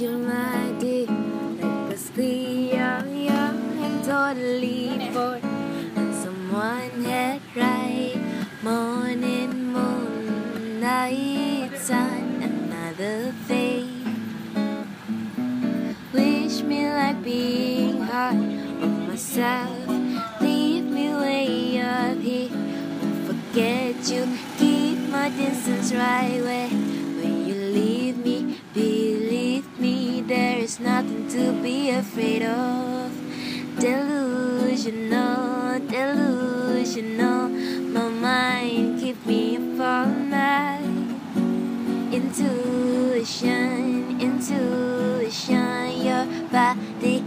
you my dear. let the squeal, young totally bored. And someone had right morning, moon, night, sun, another day. Wish me like being hard on myself. Leave me way up here. Won't forget you. Keep my distance right where, when you leave me. There is nothing to be afraid of. Delusional, delusional. My mind keep me from my. Intuition, intuition. Your body